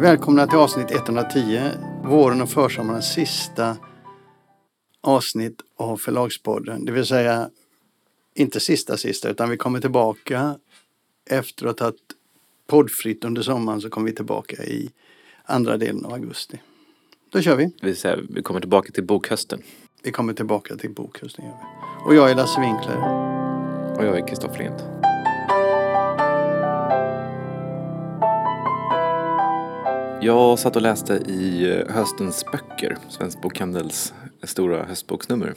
Välkomna till avsnitt 110, våren och försommarens sista avsnitt av Förlagspodden. Det vill säga inte sista sista utan vi kommer tillbaka efter att ha tagit poddfritt under sommaren så kommer vi tillbaka i andra delen av augusti. Då kör vi. Vi, säger, vi kommer tillbaka till bokhösten. Vi kommer tillbaka till bokhösten. Gör vi. Och jag är Lasse Winkler. Och jag är Kristoffer Lind. Jag satt och läste i eh, höstens böcker, Svensk Bokhandels stora höstboksnummer.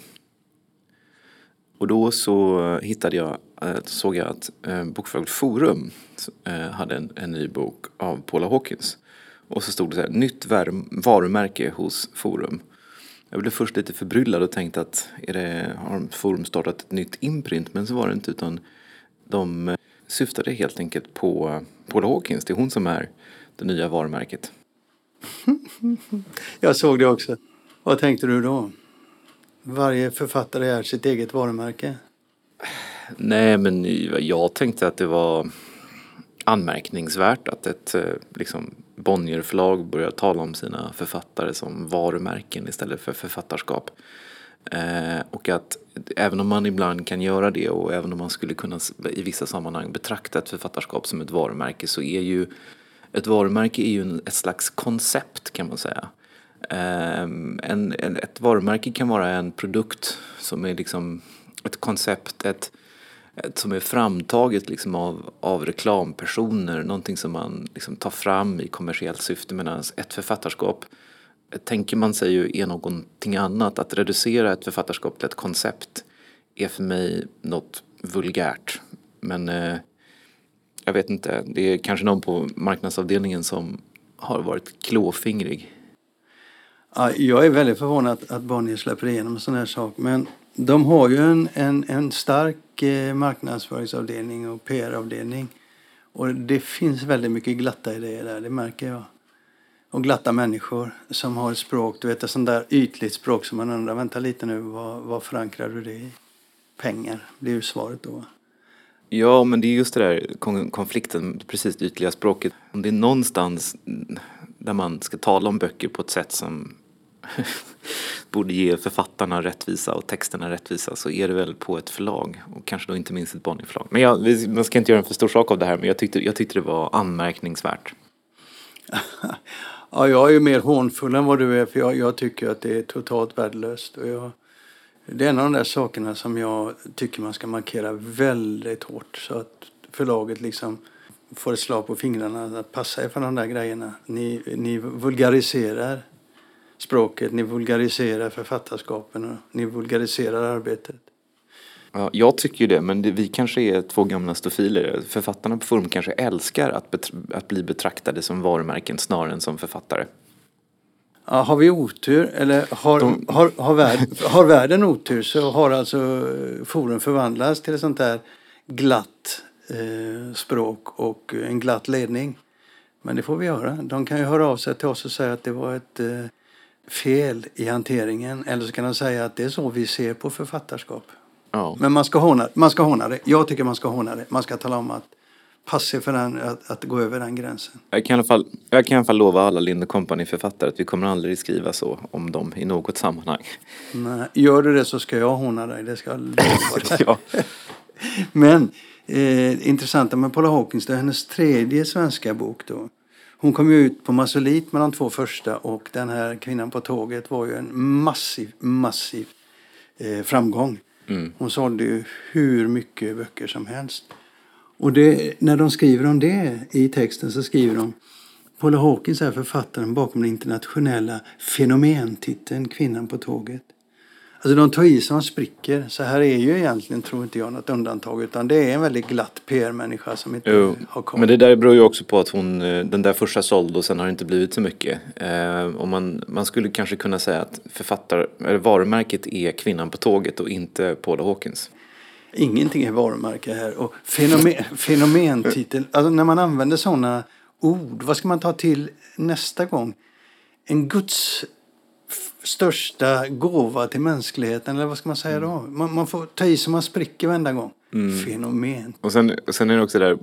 Och då så hittade jag, eh, såg jag att eh, Bokförlaget Forum hade en, en ny bok av Paula Hawkins. Och så stod det så här, nytt varumärke hos Forum. Jag blev först lite förbryllad och tänkte att är det, har Forum startat ett nytt imprint? Men så var det inte utan de syftade helt enkelt på Paula Hawkins. Det är hon som är det nya varumärket. Jag såg det också. Vad tänkte du då? Varje författare är sitt eget varumärke? Nej, men jag tänkte att det var anmärkningsvärt att ett eh, liksom, Bonnierförlag börjar tala om sina författare som varumärken istället för författarskap. Eh, och att även om man ibland kan göra det och även om man skulle kunna i vissa sammanhang betrakta ett författarskap som ett varumärke så är ju ett varumärke är ju ett slags koncept kan man säga. Um, en, en, ett varumärke kan vara en produkt som är liksom ett koncept, ett, ett som är framtaget liksom av, av reklampersoner, någonting som man liksom tar fram i kommersiellt syfte medan ett författarskap tänker man sig ju är någonting annat. Att reducera ett författarskap till ett koncept är för mig något vulgärt. Men eh, jag vet inte, det är kanske någon på marknadsavdelningen som har varit klåfingrig. Ja, jag är väldigt förvånad att, att Bonnier släpper igenom en sån här sak. Men de har ju en, en, en stark eh, marknadsföringsavdelning och PR-avdelning. Och det finns väldigt mycket glatta idéer där, det märker jag. Och glatta människor som har ett språk, du vet ett sånt där ytligt språk som man undrar, vänta lite nu, vad, vad förankrar du det i? Pengar blir ju svaret då. Ja, men det är just det där konflikten, precis det ytliga språket. Om det är någonstans där man ska tala om böcker på ett sätt som borde ge författarna rättvisa och texterna rättvisa så är det väl på ett förlag och kanske då inte minst ett Bonnierförlag. Men jag, man ska inte göra en för stor sak av det här men jag tyckte, jag tyckte det var anmärkningsvärt. ja, jag är ju mer hånfull än vad du är för jag, jag tycker att det är totalt värdelöst. Och jag, det är en av de där sakerna som jag tycker man ska markera väldigt hårt så att förlaget liksom får ett slag på fingrarna att passa er för de där grejerna. Ni, ni vulgariserar språket, ni vulgariserar författarskapen och ni vulgariserar arbetet. Ja, jag tycker ju det, men det, vi kanske är två gamla stofiler. Författarna på Forum kanske älskar att, att bli betraktade som varumärken snarare än som författare. Ja, har vi otur, eller har, De... har, har, världen, har världen otur så har alltså eh, Forum förvandlats till ett sånt där glatt eh, språk och en glatt ledning. Men det får vi göra. De kan ju höra av sig till oss och säga att det var ett eh, fel i hanteringen. Eller så kan de säga att det är så vi ser på författarskap. Ja. Men man ska, håna, man ska håna det. Jag tycker man ska håna det. Man ska tala om att passiv för den, att, att, gå över den gränsen. Jag kan, i alla fall, jag kan i alla fall lova alla Lind Company författare att vi kommer aldrig skriva så om dem i något sammanhang. Nej, gör du det så ska jag håna dig, det ska jag lova dig. Men eh, intressanta med Paula Hawkins, det är hennes tredje svenska bok då. Hon kom ut på Massolit med de två första och den här Kvinnan på tåget var ju en massiv, massiv eh, framgång. Mm. Hon sålde ju hur mycket böcker som helst. Och det, när de skriver om det i texten så skriver de Paula Hawkins är författaren bakom den internationella fenomentiteln Kvinnan på tåget. Alltså de tar i som spricker. Så här är ju egentligen, tror inte jag, något undantag. Utan det är en väldigt glatt PR-människa som inte jo, har kommit. Men det där beror ju också på att hon, eh, den där första såld och sen har det inte blivit så mycket. Eh, och man, man skulle kanske kunna säga att författar, eller varumärket är kvinnan på tåget och inte Paula Hawkins. Ingenting är varumärke här. Och fenomen, fenomentitel, alltså när man använder sådana ord, vad ska man ta till nästa gång? En Guds största gåva till mänskligheten, eller vad ska man säga då? Man, man får ta i så man spricker varenda gång fenomen. Och sen, och sen är det också där,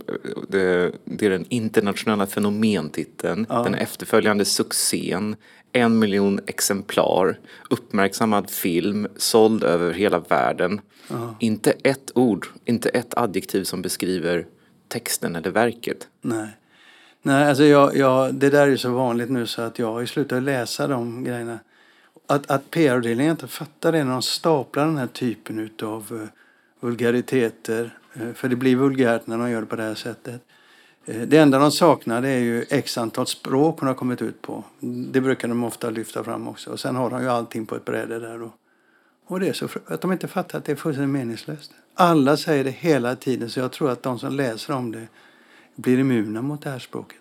det, det är den internationella fenomentiteln, den efterföljande succén, en miljon exemplar, uppmärksammad film, såld över hela världen. Inte ett ord, inte ett adjektiv som beskriver texten eller verket. Nej. Nej, alltså jag, jag, det där är så vanligt nu så att jag har ju slutat läsa de grejerna. Att, att PR-avdelningen inte fattar det när de staplar den här typen utav uh, vulgariteter. Uh, för det blir vulgärt när de gör det på det här sättet. Uh, det enda de saknar är ju x antal språk hon har kommit ut på. Det brukar de ofta lyfta fram också. Och sen har de ju allting på ett bräde där då. Och det är så att de inte fattar att det är fullständigt meningslöst. Alla säger det hela tiden så jag tror att de som läser om det blir immuna mot det här språket.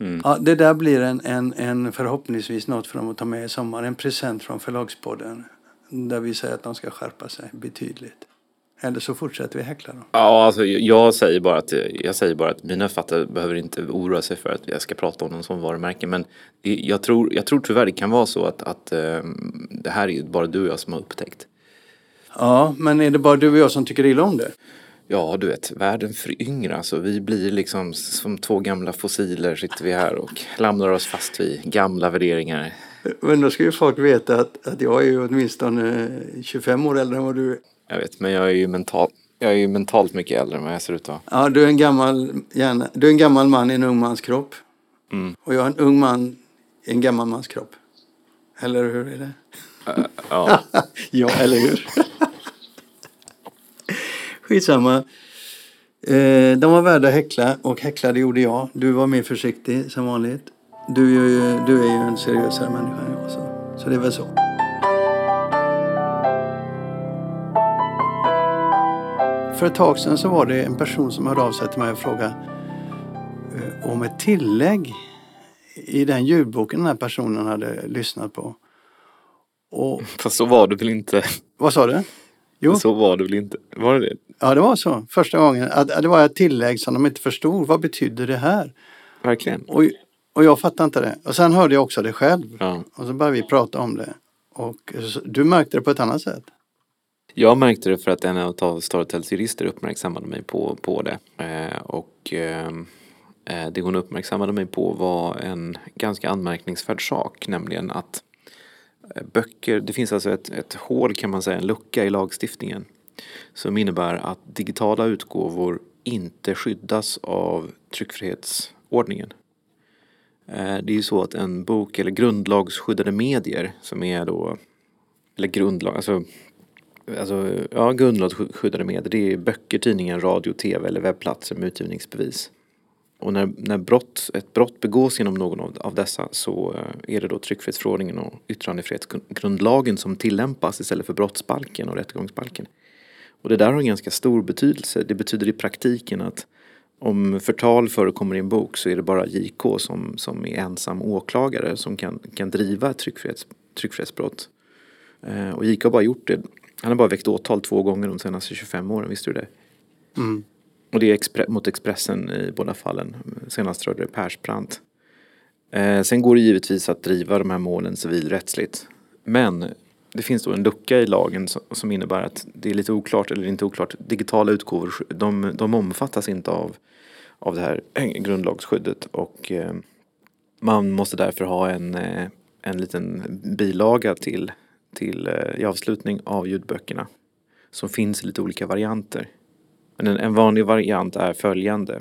Mm. Ja, det där blir en, en, en förhoppningsvis något för dem att ta med i sommar. En present från Förlagspodden. Där vi säger att de ska skärpa sig betydligt. Eller så fortsätter vi häckla dem. Ja, alltså jag säger bara att, jag säger bara att mina författare behöver inte oroa sig för att jag ska prata om dem som varumärke. Men jag tror, jag tror tyvärr det kan vara så att, att um, det här är bara du och jag som har upptäckt. Ja, men är det bara du och jag som tycker illa om det? Ja, du vet, världen föryngras alltså, vi blir liksom som två gamla fossiler sitter vi här och klamrar oss fast vid gamla värderingar. Men då ska ju folk veta att, att jag är ju åtminstone 25 år äldre än vad du är. Jag vet, men jag är ju mentalt, jag är ju mentalt mycket äldre än vad jag ser ut att. Ja, du är en gammal, gärna, du är en gammal man i en ung mans kropp. Mm. Och jag är en ung man i en gammal mans kropp. Eller hur är det? Ja, ja, eller hur? Skitsamma. Eh, de var värda att häckla och häckla det gjorde jag. Du var mer försiktig som vanligt. Du är ju, du är ju en seriösare människa än jag. Så, så det är väl så. För ett tag sedan så var det en person som hörde av sig till mig och frågade eh, om ett tillägg i den ljudboken den här personen hade lyssnat på. Och fast så var det väl inte? vad sa du? Jo. Så var det väl inte? Var det det? Ja, det var så. Första gången. Att, det var ett tillägg som de inte förstod. Vad betyder det här? Verkligen? Och, och jag fattade inte det. Och sen hörde jag också det själv. Ja. Och så började vi prata om det. Och så, du märkte det på ett annat sätt. Jag märkte det för att en av Storytels jurister uppmärksammade mig på, på det. Eh, och eh, eh, det hon uppmärksammade mig på var en ganska anmärkningsvärd sak. Nämligen att eh, böcker, det finns alltså ett, ett hål kan man säga, en lucka i lagstiftningen. Som innebär att digitala utgåvor inte skyddas av tryckfrihetsordningen. Eh, det är ju så att en bok eller grundlagsskyddade medier som är då eller grundlag, alltså, alltså ja, grundlagsskyddade medier det är böcker, tidningar, radio, tv eller webbplatser med utgivningsbevis. Och när, när brott, ett brott begås genom någon av, av dessa så eh, är det då tryckfrihetsförordningen och yttrandefrihetsgrundlagen som tillämpas istället för brottsbalken och rättegångsbalken. Och det där har en ganska stor betydelse. Det betyder i praktiken att om förtal förekommer i en bok så är det bara JK som, som är ensam åklagare som kan, kan driva ett tryckfrihets, tryckfrihetsbrott. Eh, och JK har bara gjort det. Han har bara väckt åtal två gånger de senaste 25 åren, visste du det? Mm. Och det är expre- mot Expressen i båda fallen. Senast rörde det Persbrandt. Eh, sen går det givetvis att driva de här målen civilrättsligt. Men det finns då en lucka i lagen som, innebär att det är lite oklart, eller inte oklart, digitala utgåvor de, de omfattas inte av, av det här grundlagsskyddet. Och eh, man måste därför ha en, eh, en liten bilaga till, till eh, i avslutning av ljudböckerna. Som finns i lite olika varianter. Men en, en vanlig variant är följande.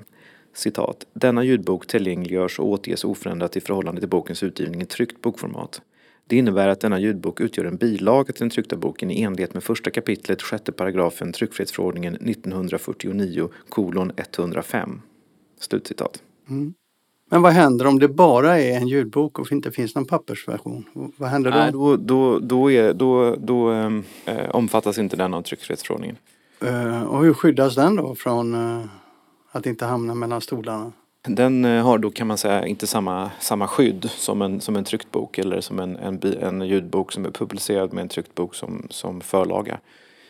Citat. Denna ljudbok tillgängliggörs och återges oförändrat i förhållande till bokens utgivning i tryckt bokformat. Det innebär att denna ljudbok utgör en bilaga till den tryckta boken i enlighet med första kapitlet, sjätte paragrafen tryckfrihetsförordningen 1949 kolon 105. Slutcitat. Mm. Men vad händer om det bara är en ljudbok och inte finns någon pappersversion? Vad händer då? Nej, då, då, då, är, då, då eh, omfattas inte den av tryckfrihetsförordningen. Eh, och hur skyddas den då från eh, att inte hamna mellan stolarna? Den eh, har då kan man säga inte samma, samma skydd som en, som en tryckt bok eller som en, en, en ljudbok som är publicerad med en tryckt bok som, som förlaga.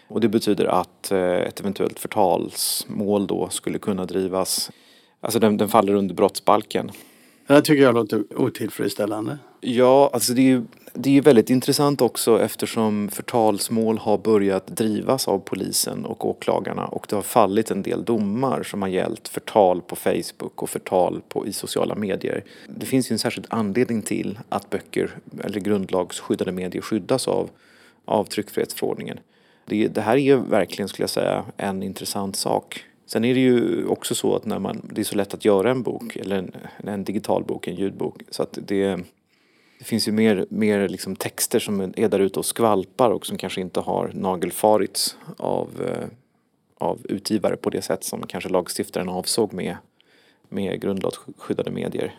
Och det betyder att ett eventuellt förtalsmål då skulle kunna drivas, alltså den, den faller under brottsbalken. Det tycker jag låter otillfredsställande. Ja, alltså det är ju det är ju väldigt intressant också eftersom förtalsmål har börjat drivas av polisen och åklagarna och det har fallit en del domar som har gällt förtal på Facebook och förtal på, i sociala medier. Det finns ju en särskild anledning till att böcker eller grundlagsskyddade medier skyddas av, av tryckfrihetsförordningen. Det, det här är ju verkligen, skulle jag säga, en intressant sak. Sen är det ju också så att när man, det är så lätt att göra en bok, eller en, en digital bok, en ljudbok, så att det det finns ju mer, mer liksom texter som är där ute och skvalpar och som kanske inte har nagelfarits av, eh, av utgivare på det sätt som kanske lagstiftaren avsåg med, med grundlagsskyddade medier.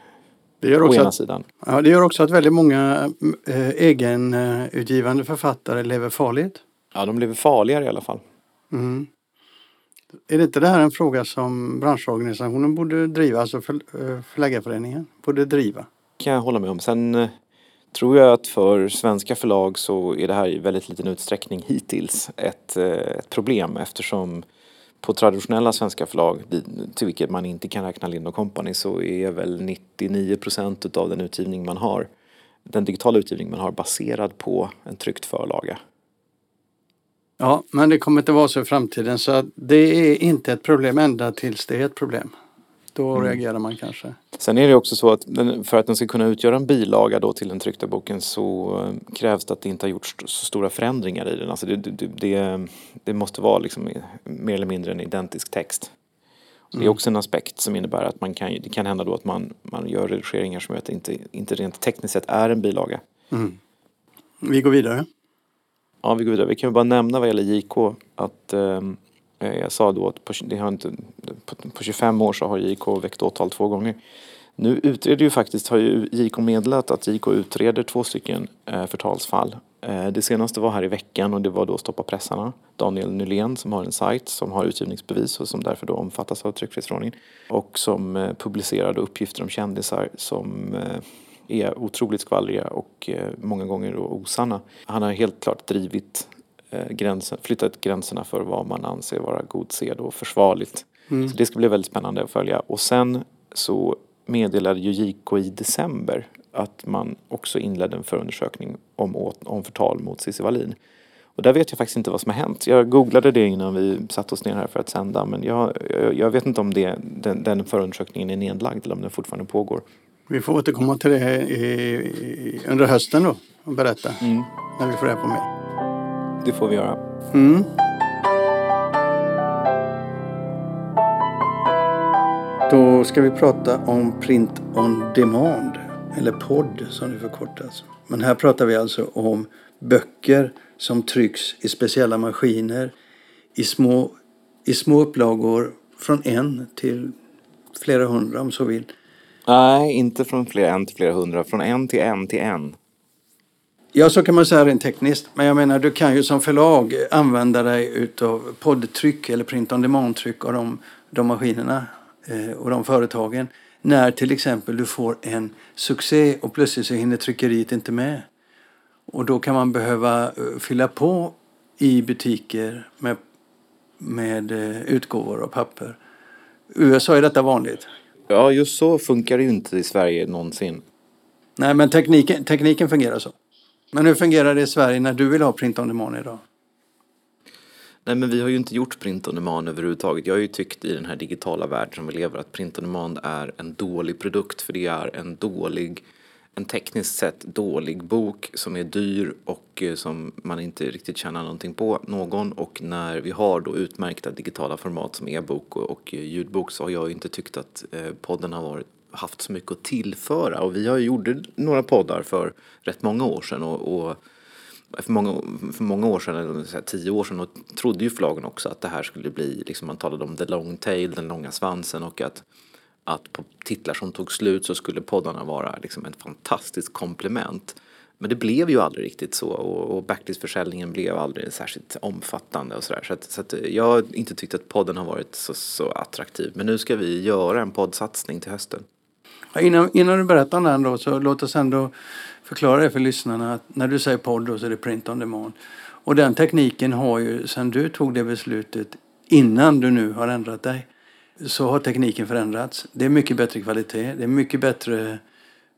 Det gör, också att, ja, det gör också att väldigt många äh, egenutgivande författare lever farligt. Ja, de lever farligare i alla fall. Mm. Är det inte det här en fråga som branschorganisationen borde driva, alltså för, eh, Förläggarföreningen borde driva? kan jag hålla med om. Sen eh, tror jag att för svenska förlag så är det här i väldigt liten utsträckning hittills ett, eh, ett problem eftersom på traditionella svenska förlag till vilket man inte kan räkna Lind Company så är väl 99 procent av den utgivning man har den digitala utgivning man har baserad på en tryckt förlaga. Ja, men det kommer inte vara så i framtiden så det är inte ett problem ända tills det är ett problem. Då mm. reagerar man kanske. Sen är det också så att för att den ska kunna utgöra en bilaga då till den tryckta boken så eh, krävs det att det inte har gjorts så stora förändringar i den. Alltså det, det, det, det måste vara liksom mer eller mindre en identisk text. Det är mm. också en aspekt som innebär att man kan, det kan hända då att man, man gör redigeringar som gör att det inte, inte rent tekniskt sett är en bilaga. Mm. Vi går vidare. Ja, vi går vidare. Vi kan bara nämna vad gäller JK att ehm, Eh, jag sa då att på, det har inte, på 25 år så har JK väckt åtal två gånger. Nu utreder ju faktiskt, har ju JK meddelat att JK utreder två stycken eh, förtalsfall. Eh, det senaste var här i veckan och det var då Stoppa pressarna. Daniel Nylén som har en sajt som har utgivningsbevis och som därför då omfattas av tryckfrihetsförordningen. Och som eh, publicerade uppgifter om kändisar som eh, är otroligt skvallriga och många gånger osanna. Han har helt klart drivit Eh, gränsen, flyttat gränserna för vad man anser vara god sed och försvarligt. Mm. Så det ska bli väldigt spännande att följa. Och sen så meddelade ju JK i december att man också inledde en förundersökning om, om förtal mot Cissi Wallin. Och där vet jag faktiskt inte vad som har hänt. Jag googlade det innan vi satte oss ner här för att sända men jag, jag vet inte om det, den, den förundersökningen är nedlagd eller om den fortfarande pågår. Vi får återkomma till det i, i, under hösten då och berätta mm. när vi får reda på mer. Det får vi göra. Mm. Då ska vi prata om print on demand, eller podd som det förkortas. Men här pratar vi alltså om böcker som trycks i speciella maskiner i små, i små upplagor från en till flera hundra om så vill. Nej, inte från flera en till flera hundra. Från en till en till en. Ja, så kan man säga rent tekniskt. Men jag menar, du kan ju som förlag använda dig utav poddtryck eller print on demand-tryck av de, de maskinerna eh, och de företagen. När till exempel du får en succé och plötsligt så hinner tryckeriet inte med. Och då kan man behöva eh, fylla på i butiker med, med eh, utgåvor och papper. I USA är detta vanligt. Ja, just så funkar det ju inte i Sverige någonsin. Nej, men tekniken, tekniken fungerar så. Men hur fungerar det i Sverige när du vill ha print on demand idag? Nej men vi har ju inte gjort print on demand överhuvudtaget. Jag har ju tyckt i den här digitala världen som vi lever att print on demand är en dålig produkt för det är en dålig, en tekniskt sett dålig bok som är dyr och eh, som man inte riktigt tjänar någonting på någon. Och när vi har då utmärkta digitala format som e-bok och, och ljudbok så har jag inte tyckt att eh, podden har varit haft så mycket att tillföra. Och vi har gjort några poddar för rätt många år sedan och, och för många, för många år sedan, eller tio år sedan, och trodde ju förlagen också att det här skulle bli, liksom man talade om the long tail, den långa svansen och att, att på titlar som tog slut så skulle poddarna vara liksom ett fantastiskt komplement. Men det blev ju aldrig riktigt så och, och backlistförsäljningen blev aldrig särskilt omfattande och sådär. Så, att, så att jag har inte tyckt att podden har varit så, så attraktiv. Men nu ska vi göra en poddsatsning till hösten. Innan, innan du berättar om den då, så låt oss ändå förklara det för lyssnarna att när du säger podd då så är det print on demand. Och den tekniken har ju, sen du tog det beslutet, innan du nu har ändrat dig, så har tekniken förändrats. Det är mycket bättre kvalitet, det är mycket bättre,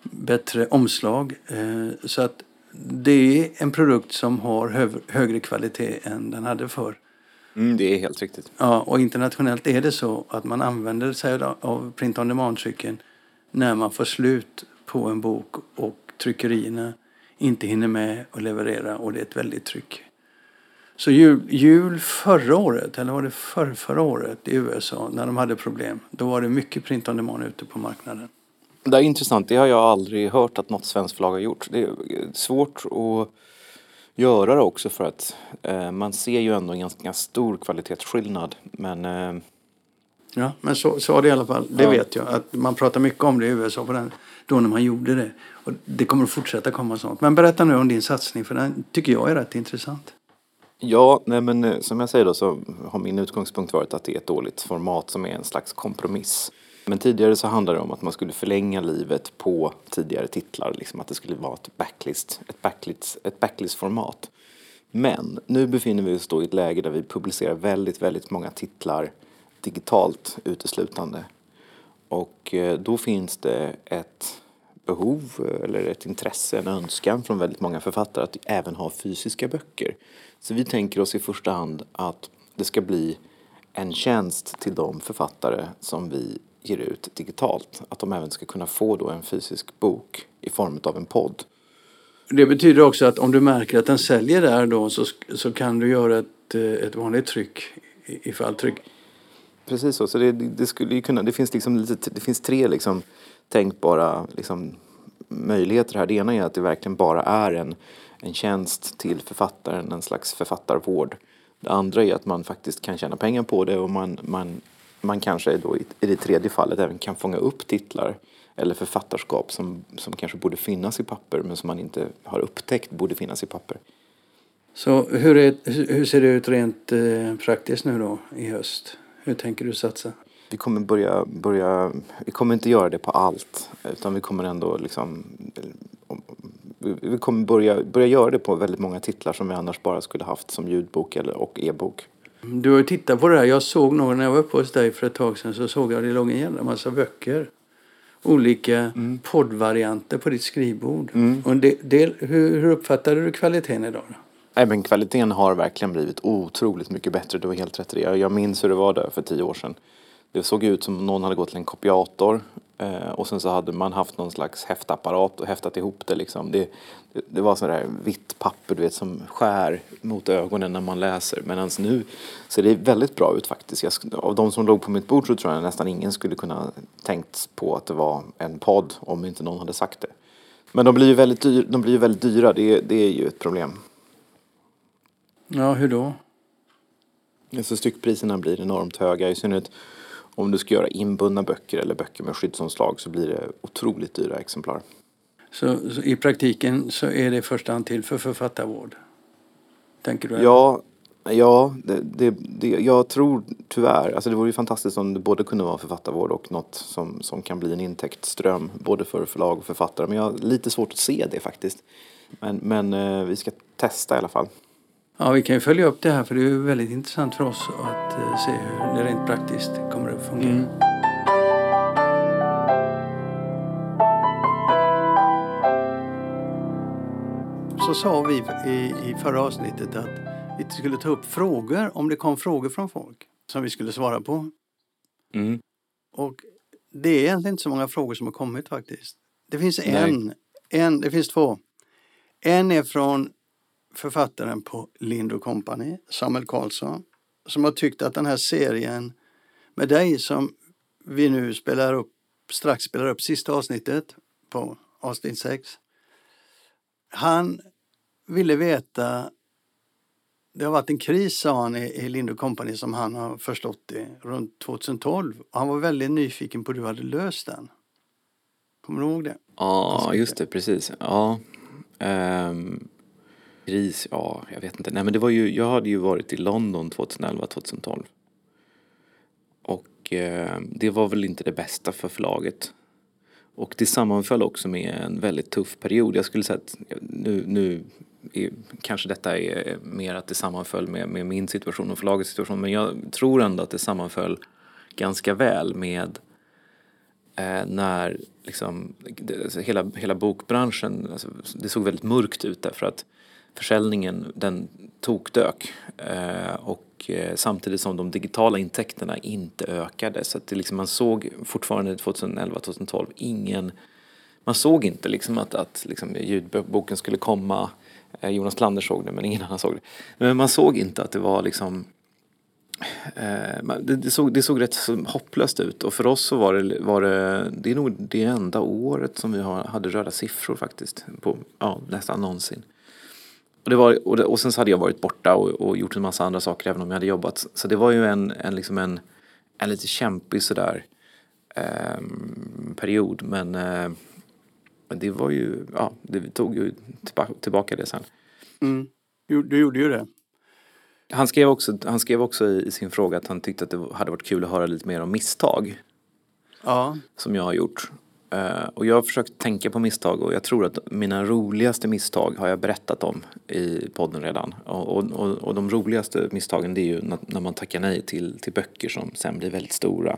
bättre omslag. Eh, så att det är en produkt som har högre kvalitet än den hade förr. Mm, det är helt riktigt. Ja, och internationellt är det så att man använder sig av print on demand-trycken när man får slut på en bok och tryckerierna inte hinner med att leverera och det är ett väldigt tryck. Så jul, jul förra året, eller var det för, förra året i USA när de hade problem, då var det mycket print on demand ute på marknaden. Det är intressant, det har jag aldrig hört att något svenskt förlag har gjort. Det är svårt att göra det också för att eh, man ser ju ändå en ganska stor kvalitetsskillnad. Men, eh... Ja, men så, så var det i alla fall. Det ja. vet jag. Att man pratar mycket om det i USA på den, då när man gjorde det. Och det kommer att fortsätta komma sånt. Men berätta nu om din satsning för den tycker jag är rätt intressant. Ja, nej men eh, som jag säger då så har min utgångspunkt varit att det är ett dåligt format som är en slags kompromiss. Men tidigare så handlade det om att man skulle förlänga livet på tidigare titlar, liksom att det skulle vara ett backlist, ett backlist, ett backlist-format. Men nu befinner vi oss då i ett läge där vi publicerar väldigt, väldigt många titlar digitalt uteslutande. Och eh, då finns det ett behov eh, eller ett intresse, en önskan från väldigt många författare att även ha fysiska böcker. Så vi tänker oss i första hand att det ska bli en tjänst till de författare som vi ger ut digitalt. Att de även ska kunna få då en fysisk bok i form av en podd. Det betyder också att om du märker att den säljer där då så, så kan du göra ett, eh, ett vanligt tryck ifall tryck. Precis så. så det, det, skulle ju kunna, det, finns liksom lite, det finns tre liksom tänkbara liksom möjligheter här. Det ena är att det verkligen bara är en, en tjänst till författaren, en slags författarvård. Det andra är att man faktiskt kan tjäna pengar på det och man, man man kanske då i, det tredje fallet även kan fånga upp titlar eller författarskap som, som kanske borde finnas i papper men som man inte har upptäckt borde finnas i papper. Så hur, är, hur ser det ut rent eh, praktiskt nu då i höst? Hur tänker du satsa? Vi kommer börja, börja, vi kommer inte göra det på allt utan vi kommer ändå liksom vi kommer börja, börja göra det på väldigt många titlar som vi annars bara skulle haft som ljudbok eller, och e-bok. Du har ju tittat på det här. Jag såg nog när jag var uppe hos dig för ett tag sedan så såg jag det låg en jävla massa böcker. Olika mm. poddvarianter på ditt skrivbord. Mm. Och det, det, hur, hur uppfattade du kvaliteten idag? Då? Men kvaliteten har verkligen blivit otroligt mycket bättre. Du har helt rätt i det. Jag minns hur det var där för tio år sedan. Det såg ut som någon hade gått till en kopiator Eh, och sen så hade man haft någon slags häftapparat och häftat ihop det liksom. Det, det, det var sådär vitt papper du vet som skär mot ögonen när man läser. Medan nu ser det väldigt bra ut faktiskt. Jag, av de som låg på mitt bord så tror jag nästan ingen skulle kunna tänkt på att det var en podd om inte någon hade sagt det. Men de blir ju väldigt, dyr, de blir väldigt dyra, det, det är ju ett problem. Ja, hur då? Alltså styckpriserna blir enormt höga, i synnerhet om du ska göra inbundna böcker eller böcker med skyddsomslag så blir det otroligt dyra exemplar. Så, så, i praktiken så är det i första hand till för författarvård? Tänker du? Ja, ja det, det, det, jag tror tyvärr, alltså det vore ju fantastiskt om det både kunde vara författarvård och något som, som kan bli en intäktsström både för förlag och författare. Men jag har lite svårt att se det faktiskt. Men, men eh, vi ska testa i alla fall. Ja, vi kan ju följa upp det här för det är väldigt intressant för oss att uh, se hur det rent praktiskt kommer att fungera. Mm. Så sa vi i, i förra avsnittet att vi skulle ta upp frågor om det kom frågor från folk som vi skulle svara på. Mm. Och det är egentligen inte så många frågor som har kommit faktiskt. Det finns en, en det finns två. En är från författaren på Lind Company, Samuel Karlsson, som har tyckt att den här serien med dig som vi nu spelar upp, strax spelar upp sista avsnittet på avsnitt 6. Han ville veta, det har varit en kris sa han i, Lind Company som han har förstått det, runt 2012. Och han var väldigt nyfiken på hur du hade löst den. Kommer du ihåg det? Ja, just det, precis. Ja. Um Gris, ja, jag vet inte. Nej, men det var ju, jag hade ju varit i London 2011, 2012. Och eh, det var väl inte det bästa för förlaget. Och det sammanföll också med en väldigt tuff period. Jag skulle säga att nu, nu är, kanske detta är mer att det sammanföll med, med min situation och förlagets situation. Men jag tror ändå att det sammanföll ganska väl med eh, när liksom, det, alltså hela, hela bokbranschen, alltså, det såg väldigt mörkt ut därför att försäljningen den tokdök eh, och eh, samtidigt som de digitala intäkterna inte ökade så att det liksom, man såg fortfarande 2011-2012 ingen man såg inte liksom att, att liksom ljudboken skulle komma. Eh, Jonas Klander såg det men ingen annan såg det. Men man såg inte att det var liksom det, såg, det såg rätt hopplöst ut och för oss så var det, var det, det är nog det enda året som vi hade röda siffror faktiskt. På, ja, nästan någonsin. Och, det var, och, det, och sen så hade jag varit borta och, och, gjort en massa andra saker även om jag hade jobbat. Så det var ju en, en, liksom en, en lite kämpig sådär eh, period. Men eh, det var ju, ja, det tog ju tillbaka det sen. Mm. Du gjorde ju det. Han skrev, också, han skrev också i sin fråga att han tyckte att det hade varit kul att höra lite mer om misstag. Ja. Som jag har gjort. Uh, och jag har försökt tänka på misstag och jag tror att mina roligaste misstag har jag berättat om i podden redan. Och, och, och, och de roligaste misstagen det är ju när, man tackar nej till, till böcker som sen blir väldigt stora.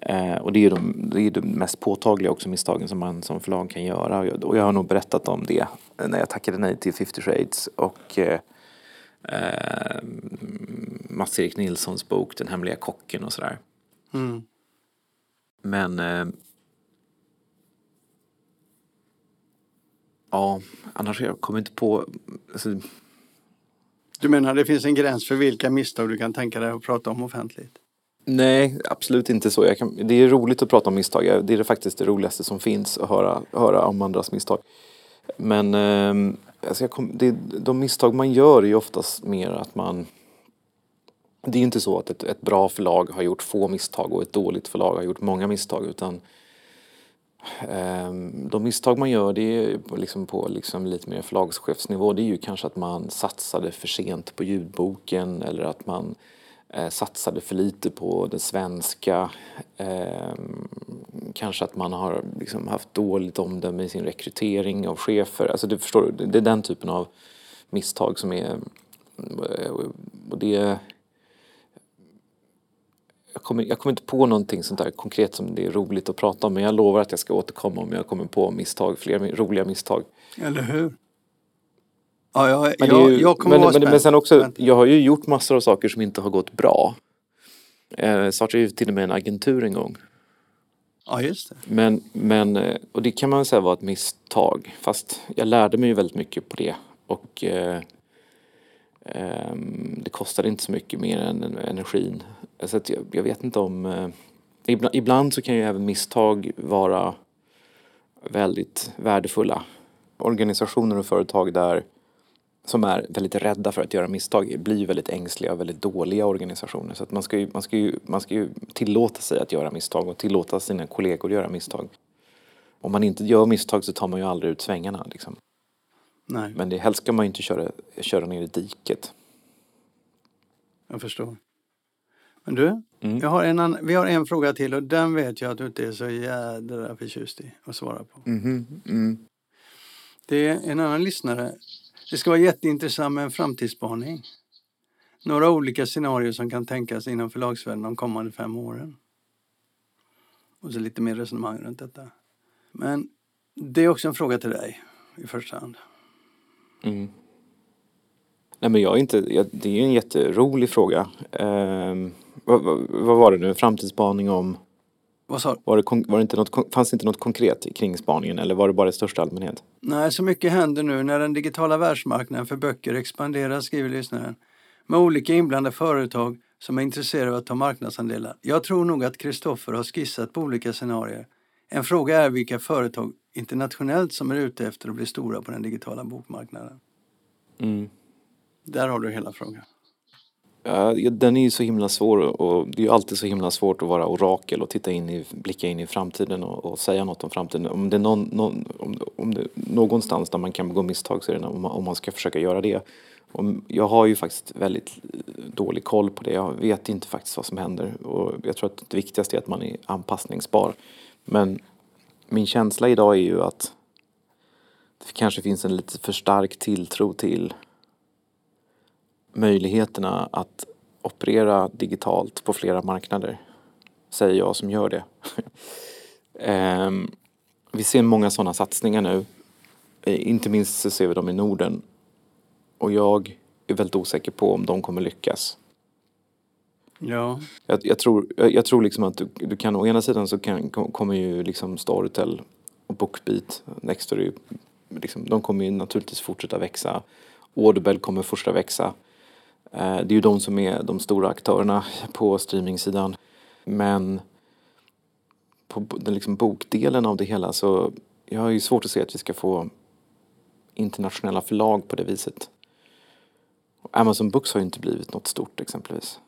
Eh, och det är ju de, det är de mest påtagliga också misstagen som man som förlag kan göra. Och jag har nog berättat om det när jag tackade nej till 50 Shades och eh, eh, Mats-Erik Nilssons bok Den hemliga kocken och sådär. Mm. Men Ja, annars jag kommer inte på... Alltså, du menar det finns en gräns för vilka misstag du kan tänka dig att prata om offentligt? Nej, absolut inte så. Kan, det är roligt att prata om misstag. Det är faktiskt det roligaste som finns att höra, höra om andras misstag. Men eh, alltså kom, det, de misstag man gör är ju oftast mer att man... Det är inte så att ett, ett, bra förlag har gjort få misstag och ett dåligt förlag har gjort många misstag utan Ehm, de misstag man gör det är liksom på liksom lite mer förlagschefsnivå. Det är ju kanske att man satsade för sent på ljudboken eller att man eh, satsade för lite på det svenska. Eh, kanske att man har liksom haft dåligt omdöme i sin rekrytering av chefer. Alltså du förstår, det är den typen av misstag som är... Eh, och det... Jag kommer, jag kommer inte på någonting sånt där konkret som det är roligt att prata om men jag lovar att jag ska återkomma om jag kommer på misstag, fler roliga misstag. Eller hur? Ja, jag, men, jag, ju, jag kommer men, men, men sen också, jag har ju gjort massor av saker som inte har gått bra. Eh, startade ju till och med en agentur en gång. Ja, just det. Men, men, eh, och det kan man säga var ett misstag. Fast jag lärde mig ju väldigt mycket på det. Och eh, eh, det kostade inte så mycket mer än energin. Så att jag, jag vet inte om... Eh, ibland, ibland så kan ju även misstag vara väldigt värdefulla. Organisationer och företag där som är väldigt rädda för att göra misstag blir väldigt ängsliga och väldigt dåliga organisationer. Så att man, ska ju, man, ska ju, man ska ju tillåta sig att göra misstag och tillåta sina kollegor att göra misstag. Om man inte gör misstag så tar man ju aldrig ut svängarna. Liksom. Nej. Men det, helst ska man ju inte köra, köra ner i diket. Jag förstår. Men du, mm. jag har en annan, vi har en fråga till och den vet jag att du inte är så jädra förtjust i att svara på. Mm. Mm. Det är en annan lyssnare det ska vara jätteintressant med en framtidsspaning. Några olika scenarier som kan tänkas inom förlagsvärlden de kommande fem åren. Och så lite mer resonemang runt detta. Men det är också en fråga till dig i första hand. Mm. Nej men jag är inte, jag, det är ju en jätterolig fråga. Eh, vad, vad, var det nu, framtidsspaning om? Vad sa var det, var det inte något, Fanns det inte något konkret kring spaningen eller var det bara i största allmänhet? Nej, så mycket händer nu när den digitala världsmarknaden för böcker expanderar, skriver lyssnaren. Med olika inblandade företag som är intresserade av att ta marknadsandelar. Jag tror nog att Kristoffer har skissat på olika scenarier. En fråga är vilka företag internationellt som är ute efter att bli stora på den digitala bokmarknaden. Mm. Där har du hela frågan. Den är ju så himla svår och det är ju alltid så himla svårt att vara orakel och titta in i, blicka in i framtiden och, och säga något om framtiden. Om det är någon, någon, om, om det, någonstans där man kan begå misstag så är det om man, om man ska försöka göra det. Och jag har ju faktiskt väldigt dålig koll på det. Jag vet inte faktiskt vad som händer och jag tror att det viktigaste är att man är anpassningsbar. Men min känsla idag är ju att det kanske finns en lite för stark tilltro till möjligheterna att operera digitalt på flera marknader. Säger jag som gör det. Ehm, vi ser många sådana satsningar nu. Eh, Inte minst så ser vi dem i Norden. Och jag är väldigt osäker på om de kommer lyckas. Ja. Jag, jag, tror, jag, jag tror liksom att du, du kan, å ena sidan så kan, kom- kommer ju liksom Storytel och Bookbeat, Nextory, liksom, de kommer ju naturligtvis fortsätta växa. Audible kommer fortsätta växa. Eh, det är ju de som är de stora aktörerna på streamingsidan. Men på den liksom bokdelen av det hela så jag har ju svårt att se att vi ska få internationella förlag på det viset. Amazon Books har ju inte blivit något stort exempelvis.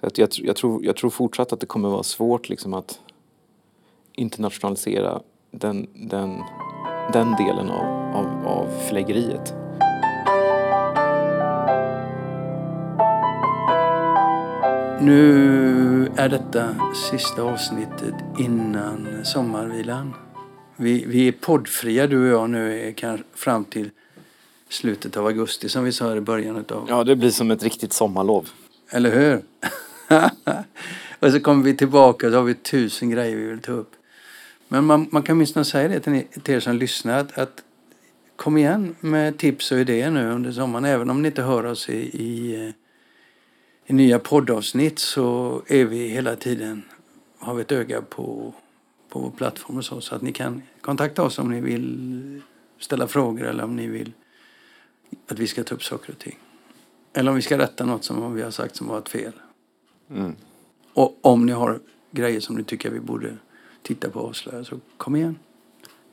Så att jag, jag, tror, jag tror fortsatt att det kommer vara svårt liksom att internationalisera den, den, den delen av, av, av förläggeriet. Nu är detta sista avsnittet innan sommarvilan. Vi, vi är poddfria du och jag nu kan, fram till slutet av augusti som vi sa i början utav. Ja, det blir som ett riktigt sommarlov. Eller hur? och så kommer vi tillbaka och så har vi tusen grejer vi vill ta upp. Men man, man kan åtminstone säga det till, ni, till er som lyssnar att, att kom igen med tips och idéer nu under sommaren. Även om ni inte hör oss i, i, eh, i nya poddavsnitt så är vi hela tiden, har vi ett öga på, på vår plattform och så. Så att ni kan kontakta oss om ni vill ställa frågor eller om ni vill att vi ska ta upp saker och ting. Eller om vi ska rätta något som vi har sagt som varit fel. Mm. Och om ni har grejer som ni tycker vi borde titta på och avslöja så kom igen.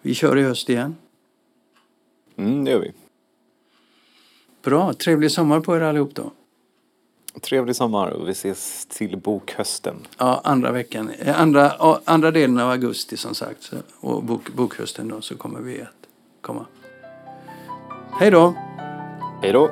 Vi kör i höst igen. Mm, det gör vi. Bra, trevlig sommar på er allihop då. Trevlig sommar och vi ses till bokhösten. Ja, andra veckan, eh, andra, andra delen av augusti som sagt. Och bok, bokhösten då så kommer vi att komma. Hej då! Hej då!